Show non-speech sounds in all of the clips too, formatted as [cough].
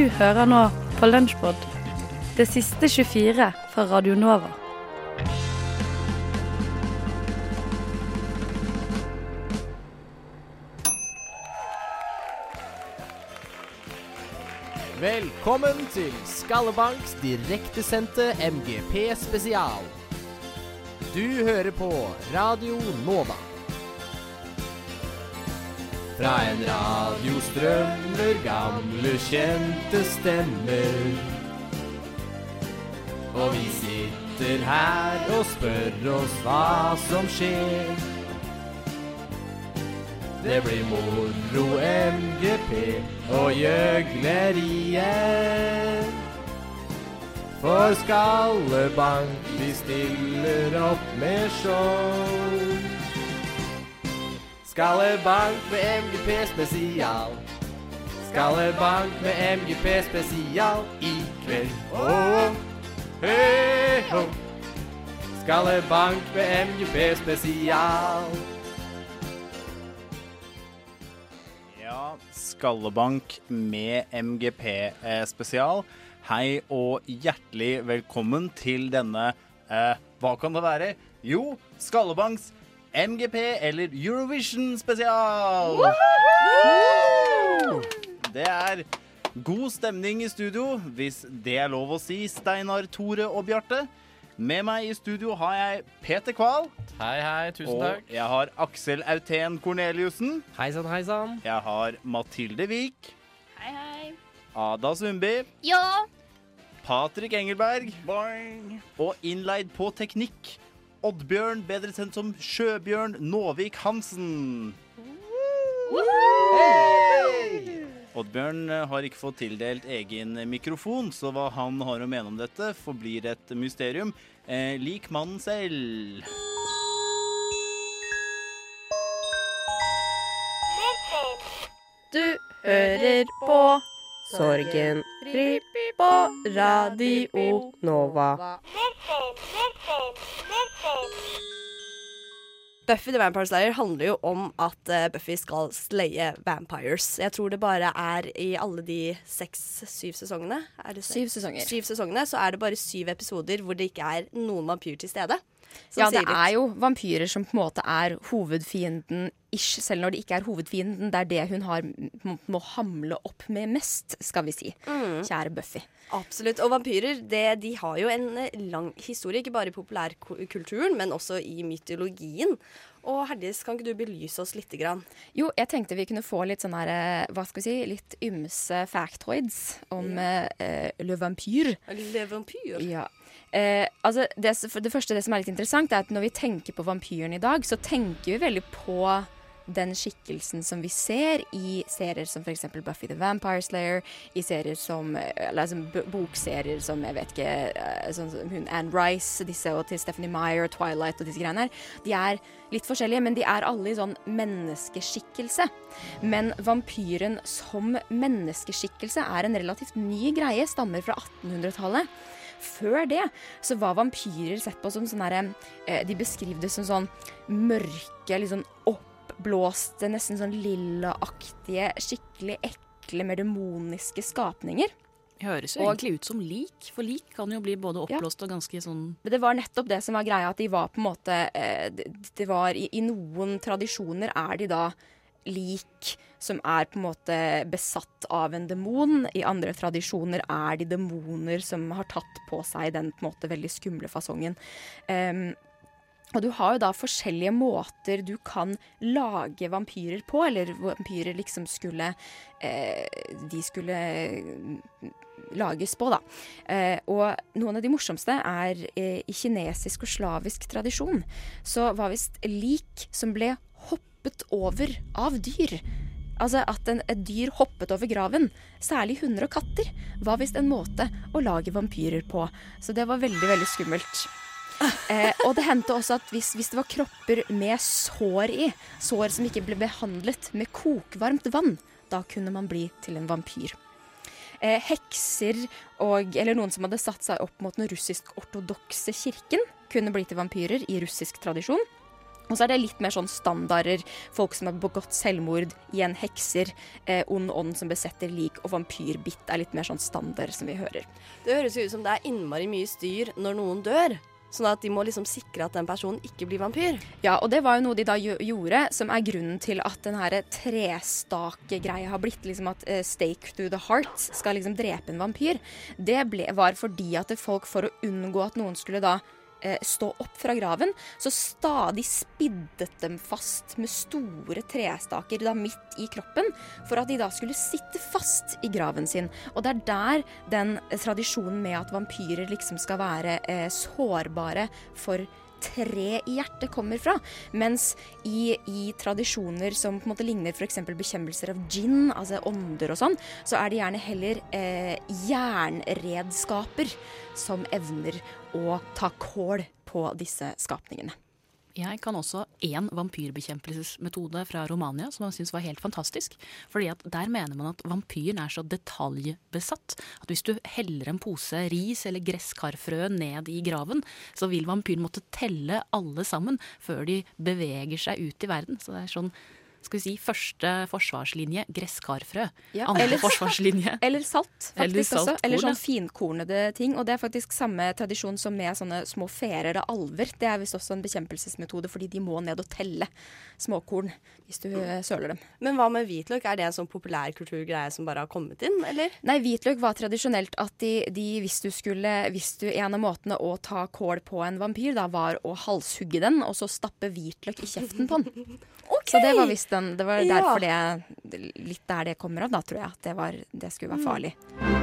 Du hører nå på Lunsjpod, det siste 24 fra Radio Nova. Velkommen til Skallebanks direktesendte MGP spesial. Du hører på Radio Nova. Fra en radio strømmer gamle, kjente stemmer. Og vi sitter her og spør oss hva som skjer. Det blir moro MGP og gjøgleriet. For Skallebank, vi stiller opp med show. Skallebank med MGP spesial. Skallebank med MGP spesial i kveld. Oh, hei, ho. Skallebank med MGP spesial. Ja, Skallebank med MGP eh, spesial. Hei og hjertelig velkommen til denne eh, Hva kan det være? Jo, Skallebanks MGP eller Eurovision spesial. Det er god stemning i studio, hvis det er lov å si, Steinar, Tore og Bjarte. Med meg i studio har jeg Peter Kval. Hei, hei. Tusen Og takk. jeg har Aksel Autén Korneliussen. Hei sann, hei sann. Jeg har Mathilde Vik. Hei, hei. Ada Sundby. Ja. Patrick Engelberg. Boing. Og innleid på teknikk. Oddbjørn, bedre kjent som Sjøbjørn Nåvik Hansen. Oddbjørn eh, har ikke fått tildelt egen mikrofon, så hva han har å mene om dette, forblir et mysterium. Eh, lik mannen selv. Du hører på Sorgen på Radio Nova. Buffy the Vampire Slayer handler jo om at eh, Buffy skal slaye vampires. Jeg tror det bare er i alle de seks-syv sesongene det? Syv sesonger. Syv sesongene, så er det bare syv episoder hvor det ikke er noen vampyr til stede. Som Ja, det er jo vampyrer som på en måte er hovedfienden ish, selv når det ikke er hovedfienden. Det er det hun har må, hamle opp med mest, skal vi si. Mm. Kjære Buffy. Absolutt. Og vampyrer det, de har jo en eh, lang historie, ikke bare i populærkulturen, men også i mytologien. Og Herdis, kan ikke du belyse oss lite grann? Jo, jeg tenkte vi kunne få litt sånn her, eh, hva skal vi si, litt ymse factoids om mm. uh, Le Vampyr. Le vampyr. Ja. Eh, altså det, det første, det som er litt interessant, er at når vi tenker på vampyren i dag, så tenker vi veldig på den skikkelsen som vi ser i serier som f.eks. Buffy the Vampire Slayer, i serier som eh, eller, altså, bokserier som jeg vet ikke eh, sånn som hun Anne Rice disse, og til Stephanie Meyer Twilight og disse greiene her. De er litt forskjellige, men de er alle i sånn menneskeskikkelse. Men vampyren som menneskeskikkelse er en relativt ny greie, stammer fra 1800-tallet. Før det så var vampyrer sett på som sånn herre eh, De beskrivde det som sånn mørke, litt sånn oppblåste, nesten sånn lillaaktige, skikkelig ekle, mer demoniske skapninger. Høres jo Og- egentlig ut som lik, for lik kan jo bli både oppblåst og ganske sånn Men det var nettopp det som var greia, at de var på en måte eh, det, det var i, I noen tradisjoner er de da lik som er på en måte besatt av en demon. I andre tradisjoner er de demoner som har tatt på seg den på en måte veldig skumle fasongen. Um, og du har jo da forskjellige måter du kan lage vampyrer på, eller vampyrer liksom skulle eh, De skulle mm, lages på, da. Eh, og noen av de morsomste er eh, i kinesisk og slavisk tradisjon. Så var visst lik som ble hoppet over av dyr. Altså at en, et dyr hoppet over graven, særlig hunder og katter, var visst en måte å lage vampyrer på. Så det var veldig, veldig skummelt. [laughs] Eh, og det hendte også at hvis, hvis det var kropper med sår i, sår som ikke ble behandlet med kokvarmt vann, da kunne man bli til en vampyr. Eh, hekser og, eller noen som hadde satt seg opp mot den russisk-ortodokse kirken, kunne bli til vampyrer i russisk tradisjon. Og så er det litt mer sånn standarder. Folk som har begått selvmord. Igjen hekser. Eh, ond ånd som besetter lik. Og vampyrbitt er litt mer sånn standard som vi hører. Det høres jo ut som det er innmari mye styr når noen dør. Sånn at de må liksom sikre at den personen ikke blir vampyr. Ja, og det var jo noe de da gjorde, som er grunnen til at den her trestake-greia har blitt liksom at eh, stake to the heart skal liksom drepe en vampyr. Det ble, var fordi at folk, for å unngå at noen skulle da stå opp fra graven, så stadig spiddet dem fast med store trestaker da midt i kroppen, for at de da skulle sitte fast i graven sin. Og det er der den eh, tradisjonen med at vampyrer liksom skal være eh, sårbare for tre i hjertet kommer fra. Mens i, i tradisjoner som på en måte ligner f.eks. bekjempelser av gin, altså ånder og sånn, så er det gjerne heller eh, jernredskaper som evner å ta kål på disse skapningene. Jeg kan også én vampyrbekjempelsesmetode fra Romania som jeg syns var helt fantastisk. Fordi at Der mener man at vampyren er så detaljbesatt at hvis du heller en pose ris eller gresskarfrø ned i graven, så vil vampyren måtte telle alle sammen før de beveger seg ut i verden. Så det er sånn skal vi si, første forsvarslinje gresskarfrø. Ja, Andre eller- forsvarslinje Eller salt, faktisk Eller også. Eller sånn finkornede ting. Og det er faktisk samme tradisjon som med sånne små ferer og alver. Det er visst også en bekjempelsesmetode, fordi de må ned og telle småkorn hvis du eh, søler dem. Men hva med hvitløk? Er det en sånn populærkulturgreie som bare har kommet inn, eller? Nei, hvitløk var tradisjonelt at de, de hvis du skulle hvis du, En av måtene å ta kål på en vampyr, da var å halshugge den, og så stappe hvitløk i kjeften på den. [laughs] Så det var visst den Det var derfor det Litt der det kommer av, da, tror jeg. At det, var, det skulle være farlig.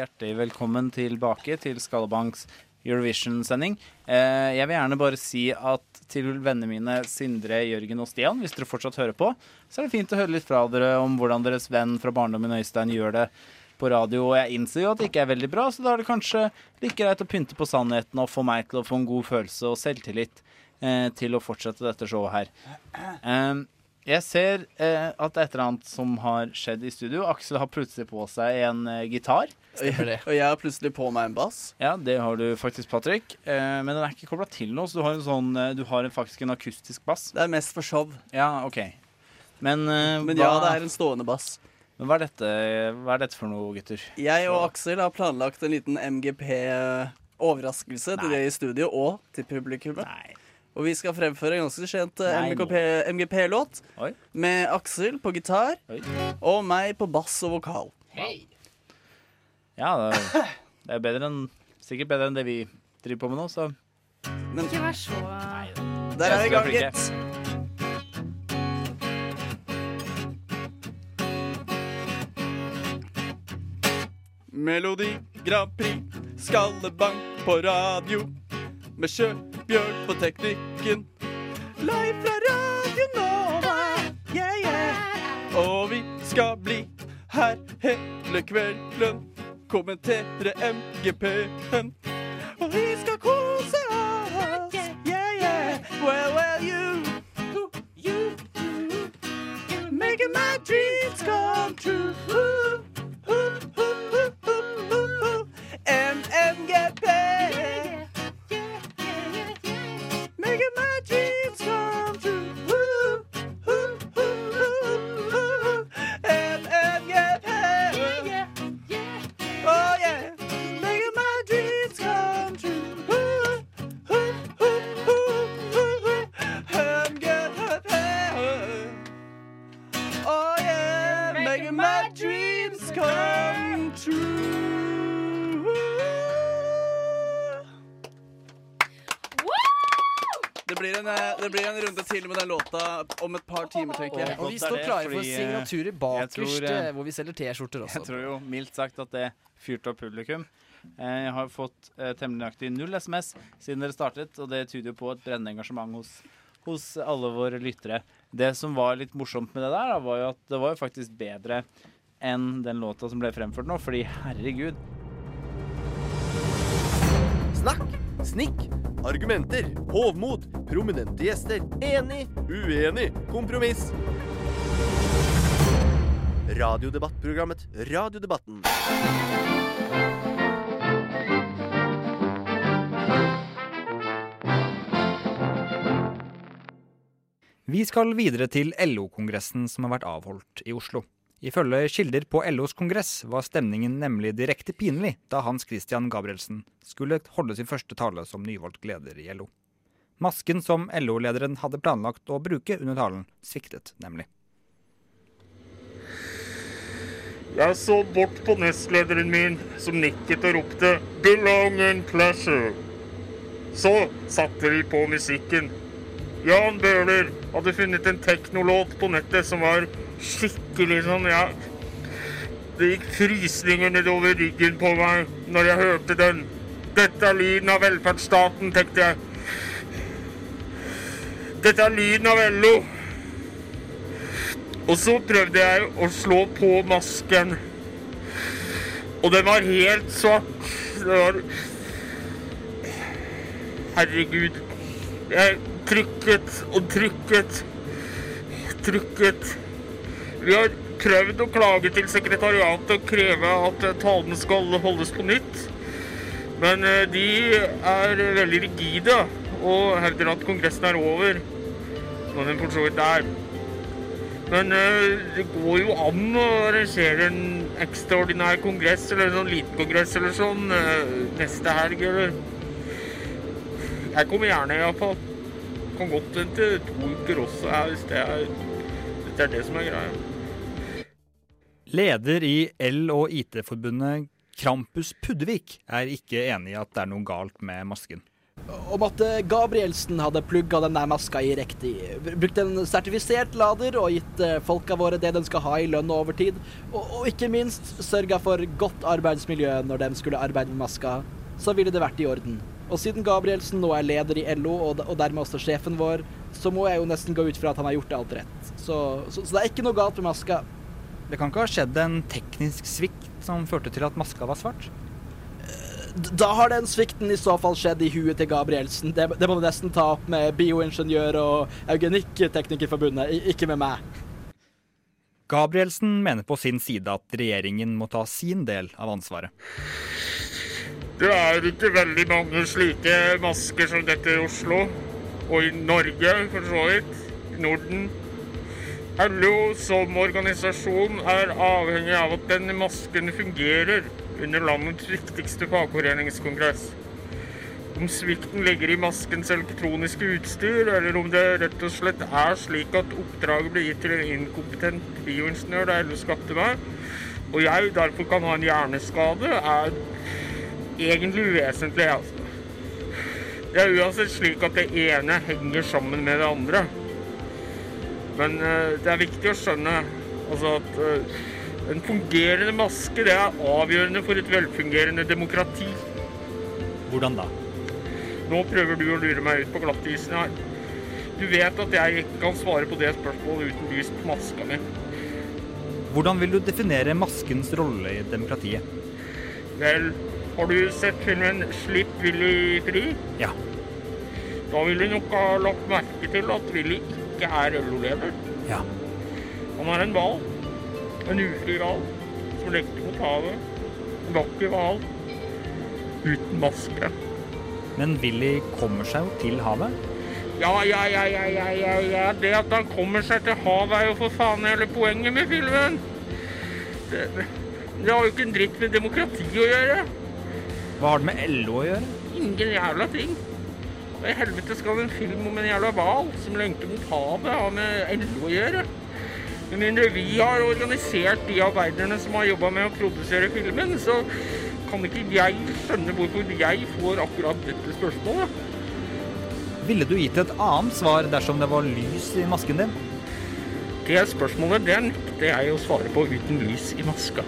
Hjertelig velkommen tilbake til Skallebanks Eurovision-sending. Eh, jeg vil gjerne bare si at til vennene mine Sindre, Jørgen og Stian, hvis dere fortsatt hører på, så er det fint å høre litt fra dere om hvordan deres venn fra barndommen Øystein gjør det på radio. Og jeg innser jo at det ikke er veldig bra, så da er det kanskje like greit å pynte på sannheten og få meg til å få en god følelse og selvtillit eh, til å fortsette dette showet her. Eh, jeg ser eh, at det er et eller annet som har skjedd i studio. Aksel har plutselig på seg en eh, gitar. Og jeg har plutselig på meg en bass. Ja, det har du faktisk, Patrick. Eh, men den er ikke kobla til noe, så du har, en sånn, eh, du har en, faktisk en akustisk bass. Det er mest for show. Ja, OK. Men, eh, Men hva, ja, det er en stående bass. men hva, er dette, hva er dette for noe, gutter? Jeg og Aksel har planlagt en liten MGP-overraskelse til det dere i studio og til publikummet. Nei. Og vi skal fremføre en ganske kjent eh, Nei. MGP MGP-låt med Aksel på gitar Oi. og meg på bass og vokal. Ja, det er, det er bedre enn, sikkert bedre enn det vi driver på med nå, så Ikke vær så Der er vi i gang, gitt. Melodi Grand Prix, skallebank på radio. Med Sjøbjørn på teknikken. Live fra Radio Nova, yeah, yeah. Og vi skal bli her hele kvelden. Kommentere MGP-en. Og vi skal kose oss, yeah, yeah. Well, well, you, you, you making my dreams come true. Timer, tenker jeg. Og vi står klare for fordi, eh, signaturer bakerst, eh, eh, hvor vi selger T-skjorter også. Jeg tror jo mildt sagt at det fyrte opp publikum. Eh, Jeg har fått eh, temmelig nøyaktig null SMS siden dere startet, og det tyder jo på et brennende engasjement hos, hos alle våre lyttere. Det som var litt morsomt med det der, da, var jo at det var jo faktisk bedre enn den låta som ble fremført nå, fordi herregud. Snikk, argumenter, hovmod, prominente gjester, enig, uenig, kompromiss. Radiodebattprogrammet Radiodebatten. Vi skal videre til LO-kongressen som har vært avholdt i Oslo. Ifølge kilder på LOs kongress var stemningen nemlig direkte pinlig da Hans Christian Gabrielsen skulle holde sin første tale som nyvalgt leder i LO. Masken som LO-lederen hadde planlagt å bruke under talen, sviktet nemlig. Jeg så bort på nestlederen min, som nikket og ropte 'Belong and pleasure'. Så satte vi på musikken. Jan Bøhler hadde funnet en teknolåt på nettet som var skikkelig sånn, ja Det gikk frysninger nedover ryggen på meg når jeg hørte den. Dette er lyden av velferdsstaten, tenkte jeg. Dette er lyden av LO. Og så prøvde jeg å slå på masken. Og den var helt svart. Det var Herregud. Jeg trykket og trykket. Trykket. Vi har prøvd å klage til sekretariatet og kreve at eh, talen skal holdes på nytt. Men eh, de er veldig rigide og hevder at kongressen er over. Når den for. Men eh, det går jo an å arrangere en ekstraordinær kongress eller en sånn liten kongress eller sånn neste helg, eller Jeg kommer gjerne, iallfall. Kan godt vente to uker også, her hvis det er, hvis det er det som er greia. Leder i L- og IT-forbundet Krampus Puddevik er ikke enig i at det er noe galt med masken. Om at eh, Gabrielsen hadde plugga den der maska i riktig. Brukt en sertifisert lader og gitt eh, folka våre det de skal ha i lønn og overtid. Og, og ikke minst sørga for godt arbeidsmiljø når de skulle arbeide med maska. Så ville det vært i orden. Og siden Gabrielsen nå er leder i LO, og, og dermed også sjefen vår, så må jeg jo nesten gå ut fra at han har gjort alt rett. Så, så, så det er ikke noe galt med maska. Det kan ikke ha skjedd en teknisk svikt som førte til at maska var svart? Da har den svikten i så fall skjedd i huet til Gabrielsen. Det, det må du nesten ta opp med bioingeniør og eugenikkteknikerforbundet, ikke med meg. Gabrielsen mener på sin side at regjeringen må ta sin del av ansvaret. Det er ikke veldig mange slike masker som dette i Oslo. Og i Norge, for så vidt. I Norden. LO som organisasjon er avhengig av at denne masken fungerer under landets viktigste fagforeningskongress. Om svikten ligger i maskens elektroniske utstyr, eller om det rett og slett er slik at oppdraget ble gitt til en inkompetent bioingeniør da LO skapte meg, og jeg derfor kan ha en hjerneskade, er egentlig uvesentlig. Altså. Det er uansett slik at det ene henger sammen med det andre. Men eh, det er viktig å skjønne altså at eh, en fungerende maske det er avgjørende for et velfungerende demokrati. Hvordan da? Nå prøver du å lure meg ut på glattisen her. Du vet at jeg ikke kan svare på det spørsmålet uten lys på maska mi. Hvordan vil du definere maskens rolle i demokratiet? Vel, har du sett filmen 'Slipp Willy fri'? Ja. Da vil du nok ha lagt merke til at Willy ikke er LO-leder. Ja. Han er en hval. En ufri hval som lekte mot havet. En vakker hval. Uten maske. Men Willy kommer seg jo til havet. Ja, ja, ja, ja, ja, ja, ja. Det at han kommer seg til havet er jo for faen hele poenget med filmen. Det, det har jo ikke en dritt med demokrati å gjøre. Hva har det med LO å gjøre? Ingen jævla ting. Hva i helvete skal en film om en jævla hval som lengter mot havet ha med LO å gjøre? Mindre vi har organisert de arbeiderne som har jobba med å produsere filmen, så kan ikke jeg skjønne hvorfor jeg får akkurat dette spørsmålet. Ville du gitt et annet svar dersom det var lys i masken din? Det spørsmålet det nekter jeg å svare på uten lys i maska.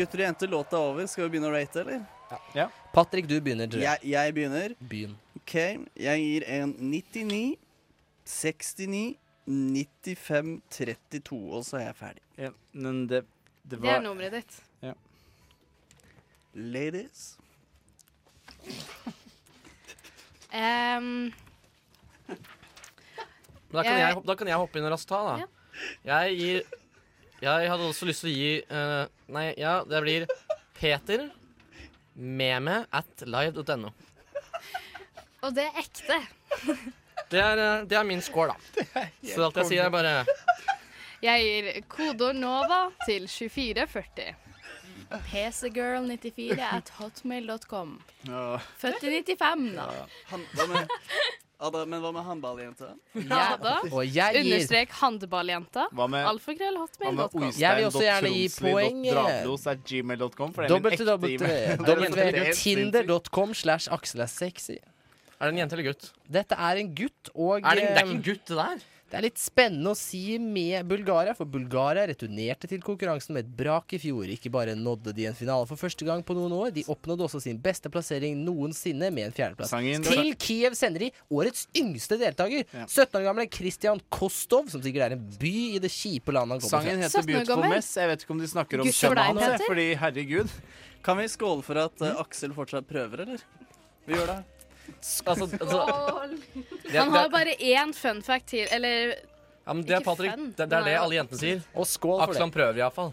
Gutter og jenter, låta er over. Skal vi begynne å rate, eller? Ja. Patrick, du begynner. tror jeg. Jeg, begynner. Begynn. OK. Jeg gir en 99, 69, 95, 32, og så er jeg ferdig. Ja, men det, det Det er nummeret ditt. Ja. Ladies. Um. Da kan, Jeg- jeg, da kan jeg hoppe inn raskt ta, da. Jeg gir Jeg hadde også lyst til å gi eh, Nei, ja, det blir Peter meme at live.no. og det er ekte. Det er, eh, det er min score, da. [laughs] Så alt jeg sier, er bare Jeg gir kodeord NOVA til 2440. PCGirl94 at hotmail.com. Født i 95, da. Han, hva med, Ada, men hva med håndballjenta? Ja da. Og jeg gir- Understrek handballjenta. Hva med- Hva med hotmail.com. Jeg vil også gjerne gi poeng, eh, Drablos.gmail.com, er. [laughs] Er www.tinder.com slash Aksel er sexy. Er det en jente eller gutt? Dette er en gutt, og Er det, det er eh, ikke en gutt, det der? Det er litt spennende å si med Bulgaria, for Bulgaria returnerte til konkurransen med et brak i fjor. Ikke bare nådde de en finale for første gang på noen år, de oppnådde også sin beste plassering noensinne med en fjerdeplass. Sangen- Til Kiev sender de årets yngste deltaker, 17 år gamle Kristian Kostov, som sikkert er en by i det kjipe landet han kommer Sangen heter Beautiful Mess. Jeg vet ikke om de snakker om kjønnet hans, fordi herregud. Kan vi skåle for at uh, Aksel fortsatt prøver, eller? Vi gjør det. Altså, Skål! Det- Han har bare én fun fact til, eller Ja, men det er Ikke Patrick. fun. Det, det er det alle jentene sier. Og skål for Aksel han prøver iallfall.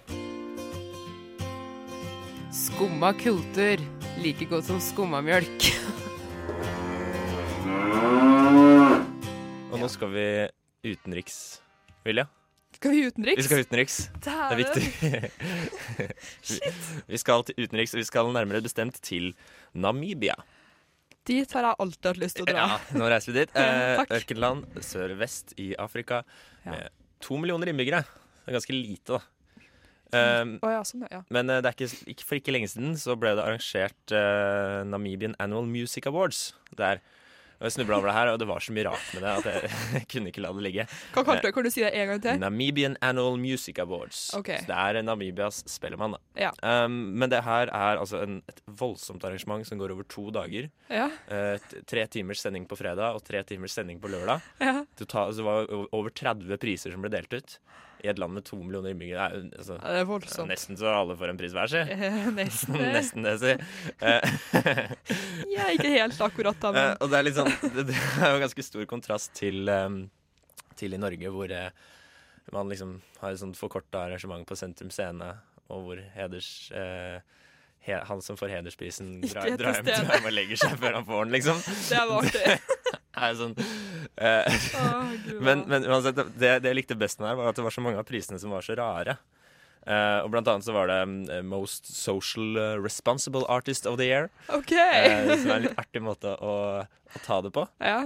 Skumma kultur. Like godt som skummamjølk. Og nå skal vi utenriks, Vilja. Skal vi utenriks? Vi skal utenriks. Det er viktig. vi, [laughs] vi skal til utenriks, og vi skal nærmere bestemt til Namibia. Dit har jeg alltid hatt lyst til å dra. Ja, nå reiser vi dit. [laughs] Eh, ørkenland sør-vest i Afrika med to millioner innbyggere. Det er ganske lite, da. Um, oh, ja, sånn, ja. Men eh, det er ikke, ikke, for ikke lenge siden så ble det arrangert uh, Namibian Annual Music Awards der. Og jeg snubla over det her, og det var så mye rart med det at jeg, [laughs] jeg kunne ikke la det ligge. Hva kalte du? Kan du si det en gang til? Namibian Annual Music Awards. Okay. Så det er Namibias Spellemann. Da. Ja. Um, men det her er altså en, et voldsomt arrangement som går over to dager. Ja. Uh, tre timers sending på fredag og tre timers sending på lørdag. Ja. Total, så det var over 30 priser som ble delt ut. I et land med to millioner innbyggere. Er, altså, Ja, det er voldsomt. Nesten så alle får en pris hver, si. Eh, [laughs] nesten [laughs] nesten det, si. [laughs] ja, ikke helt akkurat da, Eh, men og det er sånn Det, det er jo ganske stor kontrast til, um, til i Norge, hvor uh, man liksom har et sånt forkorta arrangement på Sentrum Scene, og hvor heders Uh, han som får hedersprisen, drar, er drar, drar hjem og legger seg før han får den, liksom. Det var artig. Sånn, eh, oh, men, men uansett, det, det jeg likte best med det var at det var så mange av prisene som var så rare. Eh, og blant annet så var det eh, Most Social eh, Responsible Artist of the Year. Okay. Eh, som er en litt artig måte å, å ta det på. Ja.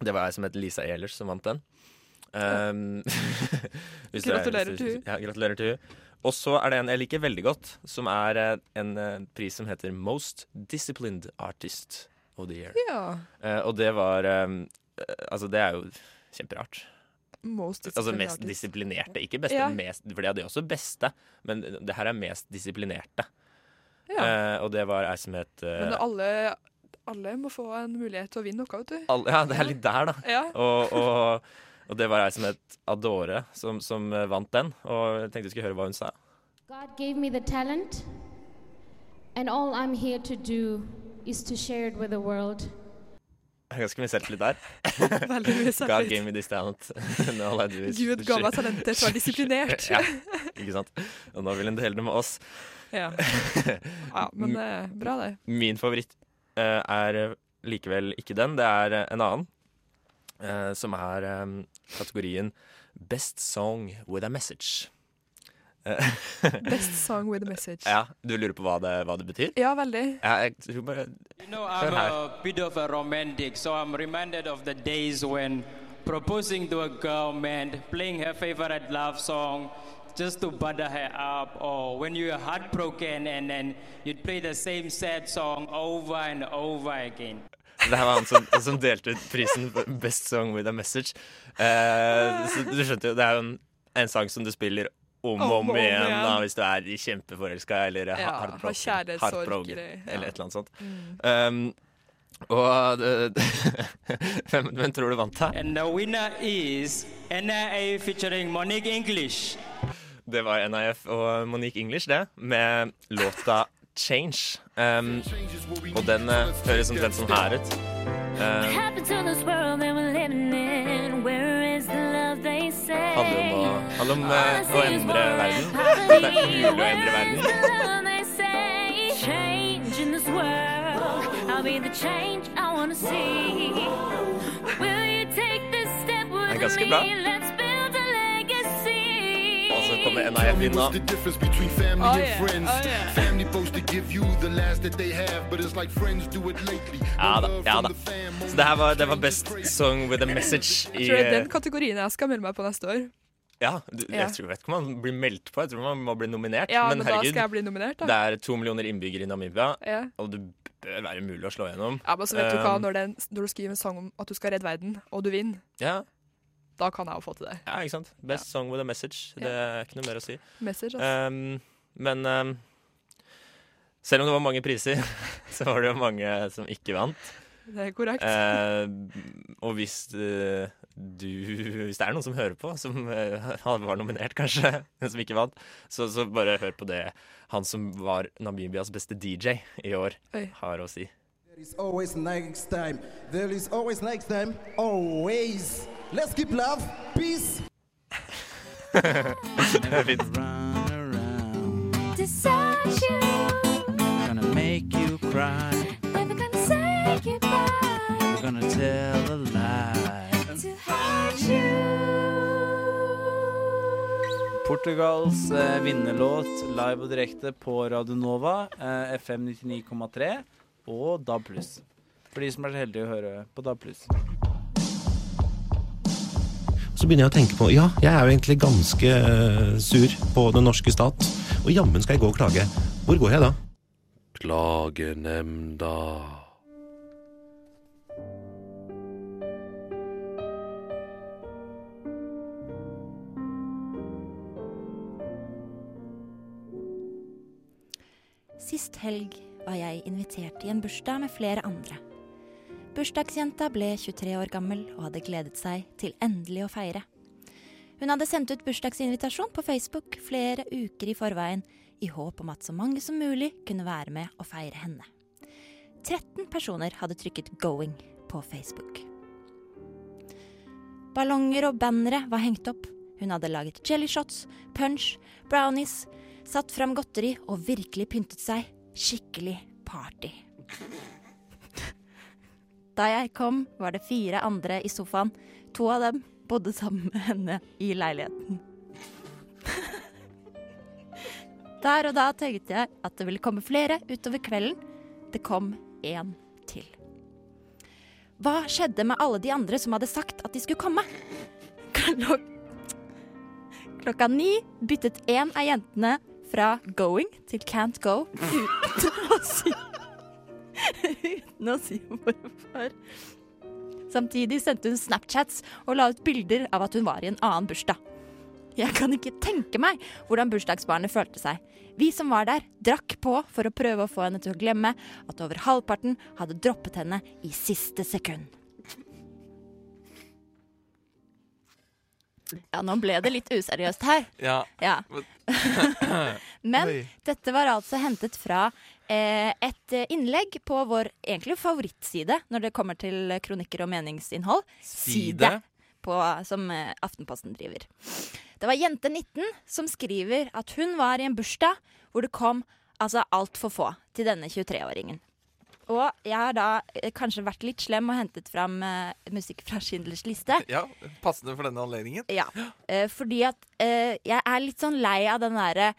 Det var jeg som het Lisa Ehlers som vant den. Um, [laughs] er- Gratulerer til hun. Ja, gratulerer til henne. Og så er det en jeg liker veldig godt, som er eh, en eh, pris som heter Most Disciplined Artist of the Year. Ja. Eh, og det var um, Altså, det er jo kjemperart. Most Altså mest disiplinerte. Ikke beste, Ja. mest, for de hadde jo også beste, men det her er mest disiplinerte. Ja. Eh, og det var ei som het eh, Men alle, alle må få en mulighet til å vinne noe, vet du. Alle, ja, det er litt der, da. Ja. Og, [laughs] og, og det var ei som het Adore, som, som eh, vant den. Og jeg tenkte vi skulle høre hva hun sa. God gave me the talent, and all I'm here to do is to share it with the world. Ganske mye selvtillit der. [laughs] Veldig mye selvtillit. God gave me this talent. And all I do is Gud ga meg [laughs] talentet til å være disiplinert. ja, ikke sant. Og nå vil hun dele det med oss. Ja. [laughs] Ja, men det er bra, det. Min favoritt uh, er eh, likevel ikke den. Det er eh, en annen. uh, som er um, kategorien Best Song with a Message. Eh, [laughs] Best song with a message. ja, Du lurer på hva det, hva det betyr? Ja, veldig. Ja, jeg tror bare You know, I'm a bit of a romantic, so I'm reminded of the days when proposing to a girl meant playing her favorite love song, just to butter her up, or when you're heartbroken and then you'd play the same sad song over and over again. Det her var han som, som delte ut prisen for Best Song With A Message. Uh, så du skjønte jo, det er jo en, en sang som du spiller om og om, igjen, da, hvis du er kjempeforelska eller Ja, kjærlighetssorg, heartbroken eller- ja. et eller annet sånt. Mm. Um, og [laughs] hvem, hvem tror du vant, da? And the winner is NIA featuring Monique English. Det var NIF og Monique English, det, med låta 'Change'. Um, og den uh, høres omtrent sånn her ut. Um, handler om å, handler om uh, å endre verden. [laughs] Det er mulig å endre verden. [laughs] They say, change in this world. I'll be the change I wanna see. Will you take this step with er me? Let's kommer NIF inn da. the difference between family Oh, yeah. Oh, yeah. Family supposed to give you the last that they have, but it's like friends do it lately. Ja da. Ja da. Så det her var, det var best song with a message [laughs] i Tror det er den kategorien jeg skal melde meg på neste år? Ja, du, Ja. jeg tror vet ikke om man blir meldt på, jeg tror man må bli nominert. Ja, men da herregud, skal jeg bli nominert, da. det er to millioner innbyggere i Namibia, Ja. og det bør være mulig å slå gjennom. Ja, men så vet du hva, Um, når, den, når du skriver en sang om at du skal redde verden, og du vinner, Ja, da kan jeg jo få til det. ja, ikke sant? Best song with a message. Det er ikke noe mer å si. Message, altså. Um, men um, selv om det var mange priser, [laughs] så var det jo mange som ikke vant. Det er korrekt. Uh, og hvis uh, du Hvis det er noen som hører på, som uh, [laughs] var nominert, kanskje, men [laughs] som ikke vant, så, så bare hør på det han som var Namibias beste DJ i år, Oi. har å si. There is always next time. There is always next time. Always. Let's keep love. Peace. [laughs] Fint. Decide you, Gonna make you cry. never gonna say goodbye We're gonna tell a lie. to hurt you. Portugals eh, vinnerlåt live og direkte på Radio Nova, eh, FM 99,3 og DAB+. For de som er så heldige å høre på DAB+. Så begynner jeg å tenke på ja, jeg er jo egentlig ganske eh, sur på den norske stat. Og jammen skal jeg gå og klage. Hvor går jeg da? Klagenemnda. Sist helg var jeg invitert i en bursdag med flere andre. Bursdagsjenta ble 23 år gammel og hadde gledet seg til endelig å feire. Hun hadde sendt ut bursdagsinvitasjon på Facebook flere uker i forveien, i håp om at så mange som mulig kunne være med og feire henne. 13 personer hadde trykket 'going' på Facebook. Ballonger og bannere var hengt opp. Hun hadde laget jellyshots, punch, brownies, satt fram godteri og virkelig pyntet seg. Skikkelig party. Da jeg kom, var det fire andre i sofaen. To av dem bodde sammen med henne i leiligheten. Der og da tenkte jeg at det ville komme flere utover kvelden. Det kom én til. Hva skjedde med alle de andre som hadde sagt at de skulle komme? Klok Klokka ni byttet en av jentene fra going til can't go uten å si Uten å si hvorfor. Samtidig sendte hun Snapchats og la ut bilder av at hun var i en annen bursdag. Jeg kan ikke tenke meg hvordan bursdagsbarnet følte seg. Vi som var der, drakk på for å prøve å få henne til å glemme at over halvparten hadde droppet henne i siste sekund. Ja, nå ble det litt useriøst her. Ja. Ja. [laughs] Men dette var altså hentet fra eh, et eh, innlegg på vår egentlig favorittside når det kommer til kronikker og meningsinnhold. Side. På, som eh, Aftenposten driver. Det var Jente19 som skriver at hun var i en bursdag hvor det kom altså altfor få til denne 23-åringen. Og jeg har da eh, kanskje vært litt slem og hentet fram uh, musikk fra Schindlers liste. [laughs] Ja, Passende for denne anledningen. Ja, uh, fordi at uh, jeg er litt sånn lei av den derre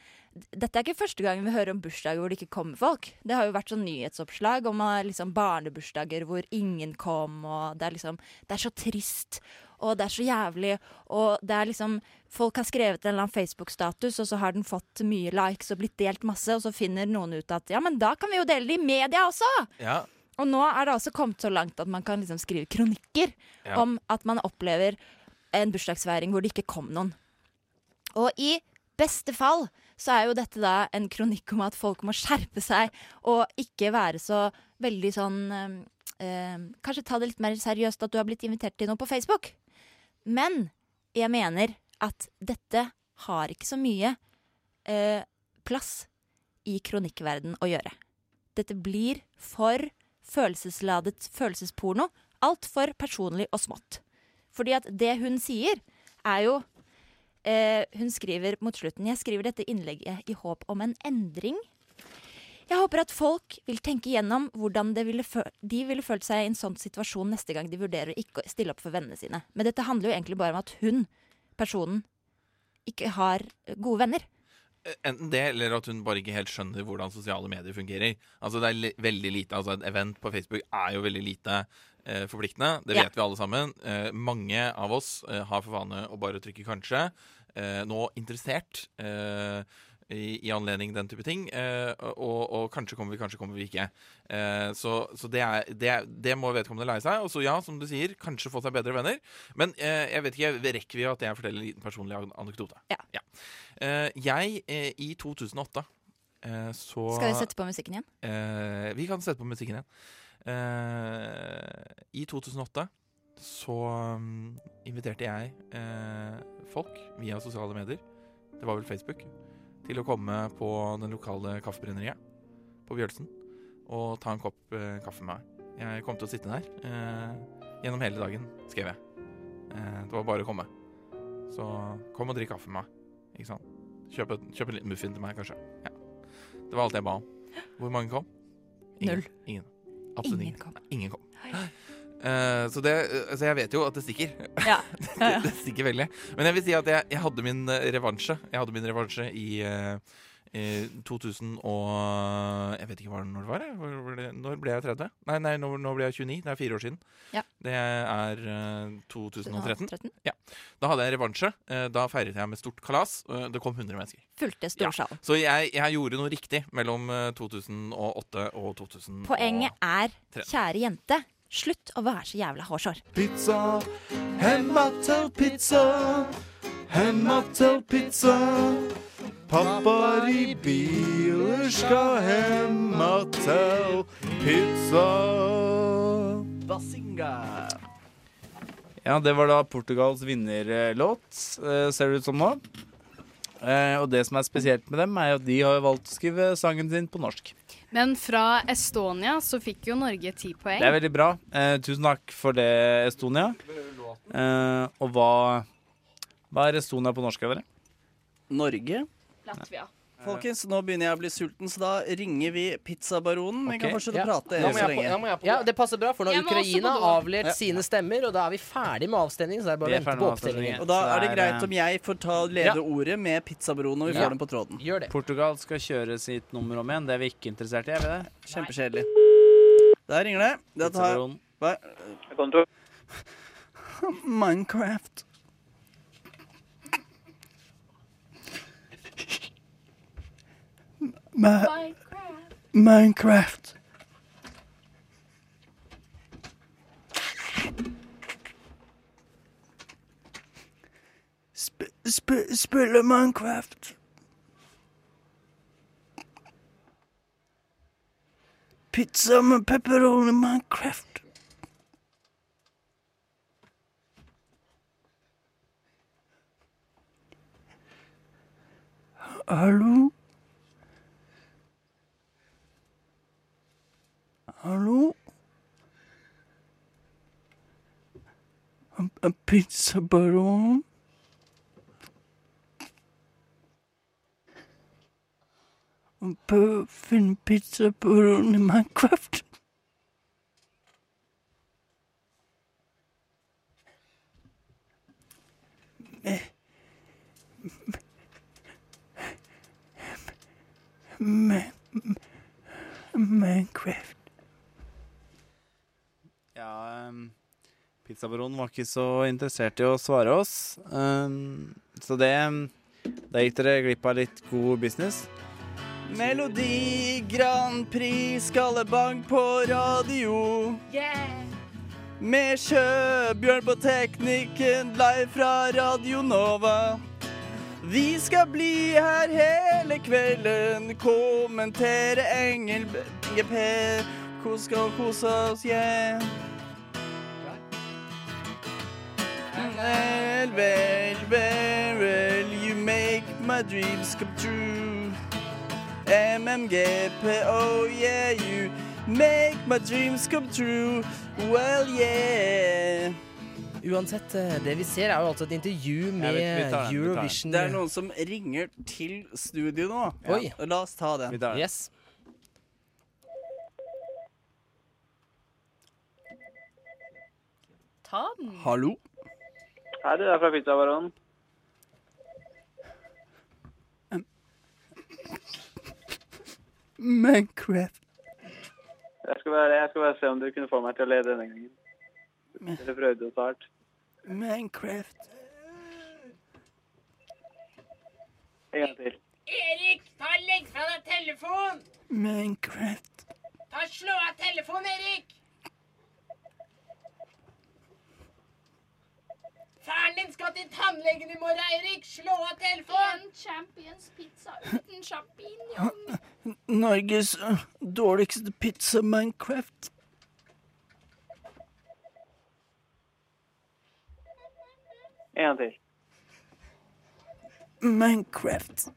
Dette er ikke første gang vi hører om bursdager hvor det ikke kommer folk. Det har jo vært sånn nyhetsoppslag om liksom barnebursdager hvor ingen kom, og det er liksom Det er så trist. Og det er så jævlig, og det er liksom Folk har skrevet en eller annen Facebook-status, og så har den fått mye likes og blitt delt masse, og så finner noen ut at ja, men da kan vi jo dele det i media også! Ja. Og nå er det altså kommet så langt at man kan liksom skrive kronikker Ja. om at man opplever en bursdagsfeiring hvor det ikke kom noen. Og i beste fall så er jo dette da en kronikk om at folk må skjerpe seg og ikke være så veldig sånn eh, eh, Kanskje ta det litt mer seriøst at du har blitt invitert til noe på Facebook. Men jeg mener at dette har ikke så mye eh, plass i kronikkverden å gjøre. Dette blir for følelsesladet følelsesporno. Altfor personlig og smått. Fordi at det hun sier, er jo eh, Hun skriver mot slutten Jeg skriver dette innlegget i håp om en endring. Jeg håper at folk vil tenke gjennom hvordan det ville de ville følt seg i en sånn situasjon neste gang de vurderer å ikke stille opp for vennene sine. Men dette handler jo egentlig bare om at hun, personen, ikke har gode venner. Enten det, eller at hun bare ikke helt skjønner hvordan sosiale medier fungerer. Altså det er veldig lite, altså Et event på Facebook er jo veldig lite eh, forpliktende. Det Ja. vet vi alle sammen. Eh, mange av oss eh, har for vane å bare trykke 'kanskje'. Eh, nå interessert eh, i, i anledning den type ting. Eh, og, og kanskje kommer vi, kanskje kommer vi ikke. Eh, så så det, er, det, er, det må vedkommende lære seg. Og så ja, som du sier, kanskje få seg bedre venner. Men eh, jeg vet ikke, rekker vi at jeg forteller en liten personlig anekdote? Ja. Eh, jeg, eh, i 2008 eh, så Skal vi sette på musikken igjen? Eh, vi kan sette på musikken igjen. Eh, I 2008 så um, inviterte jeg eh, folk via sosiale medier, det var vel Facebook, til å komme på den lokale kaffebrenneriet på Bjølsen og ta en kopp eh, kaffe med meg. Jeg kom til å sitte der eh, gjennom hele dagen, skrev jeg. Eh, det var bare å komme. Så kom og drikk kaffe med meg. Ikke sant? Kjøp, et- kjøp en liten muffin til meg, kanskje. Ja. Det var alt jeg ba om. Hvor mange kom? Ingen. Null. Ingen. Absolutt Ingen ingen. kom. Ingen kom. Eh, så det, så, jeg vet jo at det stikker. Ja. [laughs] det, Ja, ja. det stikker veldig. Men jeg vil si at jeg, jeg hadde min eh, revansje. Jeg hadde min revansje i uh, i 2000 og Jeg vet ikke hva, når det var. Hvor- hvor det- Når ble jeg 30? Nei, nei nå, nå ble jeg 29. Det er fire år siden. Ja. Det er uh, 2013. 2013. Ja. Da hadde jeg revansje. Eh, da feiret jeg med stort kalas. Eh, det kom 100 mennesker. Fulgte storsalen. Så jeg, jeg gjorde noe riktig mellom eh, 2008 og 2013. Poenget er, kjære jente, slutt å være så jævla hårsår. Pizza, hemma til pizza, hemma til pizza. Pappaer i biler skal hemma til pizza. Basinga. Ja, det var da Portugals vinnerlåt, eh, ser det ut som nå. Eh, og det som er spesielt med dem, er at de har valgt å skrive sangen sin på norsk. Men fra Estonia så fikk jo Norge ti poeng. Det er veldig bra. Eh, tusen takk for det, Estonia. Eh, og hva, hva er Estonia på norsk, dere? Norge. Latvia. Folkens, nå begynner jeg å bli sulten, så da ringer vi pizzabaronen. Vi kan fortsette Ja. å prate Nå må så jeg på- lenge. nå må jeg på- Ja, det passer bra, for nå har Jeg må også Ukraina på do. avlevert sine stemmer, og da er vi ferdig med avstemningen, så det er bare å vente på opptellingen. Og da er det greit om jeg får ta lede Ja. ordet med pizzabaronen når vi Ja. får den på tråden. Gjør det. Portugal skal kjøre sitt nummer om igjen. Det er vi ikke interessert i, er vi det? Kjempekjedelig. Der ringer det. Dette tar. Hva? [laughs] Minecraft. Ma Minecraft. Sp sp spille Minecraft. Pizza and pepperoni Minecraft. Hallo? Hallo? En, en pizzabaron? En Finne pizzabaron i Minecraft? Eh, Ma- Minecraft. Um, Pizzabaronen var ikke så interessert i å svare oss. Um, så det Da gikk dere glipp av litt god business. Melodi Grand Prix Skallebank på radio. Yeah. Med Sjøbjørn på teknikken live fra Radio Nova. Vi skal bli her hele kvelden, kommentere Engel-GP. Hvor skal kose oss, yeah. Well, well, vel, you make my dreams come true. MMGP, oh yeah, you make my dreams come true. Well, yeah. Uansett, eh, det vi ser er jo altså et intervju med Eurovision Det er noen som ringer til studio nå. Oi. Ja, La oss ta det. Yes. Ta den. Hallo? Hei, du er fra Pizzabaronen. Minecraft. Jeg skal, bare, jeg skal bare se om du kunne få meg til å lede denne gangen. Dere prøvde jo så hardt. Minecraft. En gang til. Erik, ta legg fra deg telefonen! Minecraft. Ta Slå av telefonen, Erik! Faren din skal til tannlegen i morgen, Erik! Slå av telefonen! En Champions pizza uten sjampinjong. Norges øh, dårligste pizza, Minecraft. En gang til. Minecraft.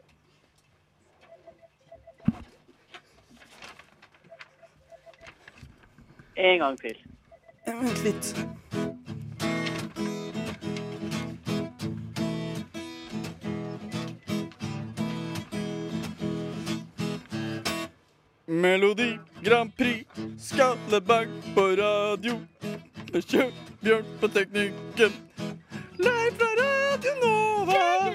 En gang til. Vent litt. Melodi Grand Prix, Skallebank på radio. Med Kjøbjørn på teknikken. Live fra Radio Nova.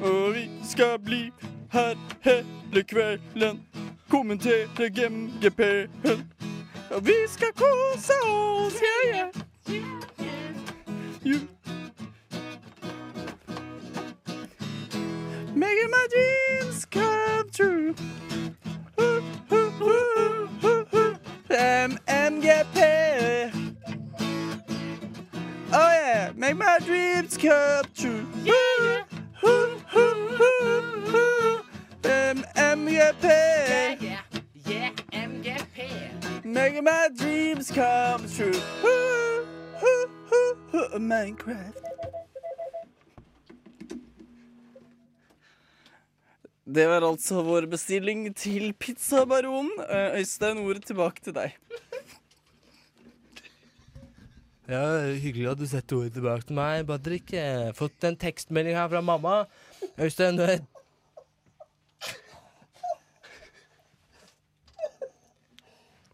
Og vi skal bli her hele kvelden. Kommentere GMGP-en. Og vi skal kose oss, yeah, yeah. You. Making my dreams come true. MMGP. Oh yeah, make my dreams come true. MMGP. Yeah, yeah, MGP. Making my dreams come true. Minecraft. Det var altså vår bestilling til Pizzabaronen. Eh, Øystein, ordet tilbake til deg. Ja, Hyggelig at du setter ordet tilbake til meg, Badrik. Jeg har fått en tekstmelding her fra mamma. Øystein, du er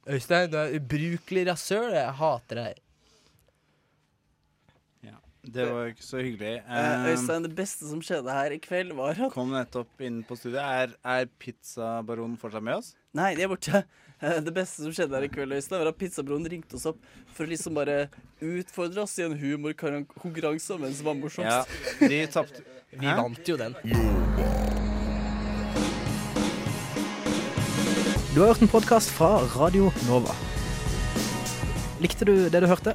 Øystein, du er ubrukelig rasshøl. Jeg hater deg. Det var ikke så hyggelig. Eh, Øystein, det beste som skjedde her i kveld, var at Kom nettopp inn på studiet. Er, er pizzabaronen fortsatt med oss? Nei, de er borte. Eh, Det beste som skjedde her i kveld, Øystein, var at pizzabroren ringte oss opp for å liksom bare utfordre oss i en humorkonkurranse om hvem som var morsomst. Ja, de tapte. Vi vant jo den. Du har hørt en podkast fra Radio Nova. Likte du det du hørte?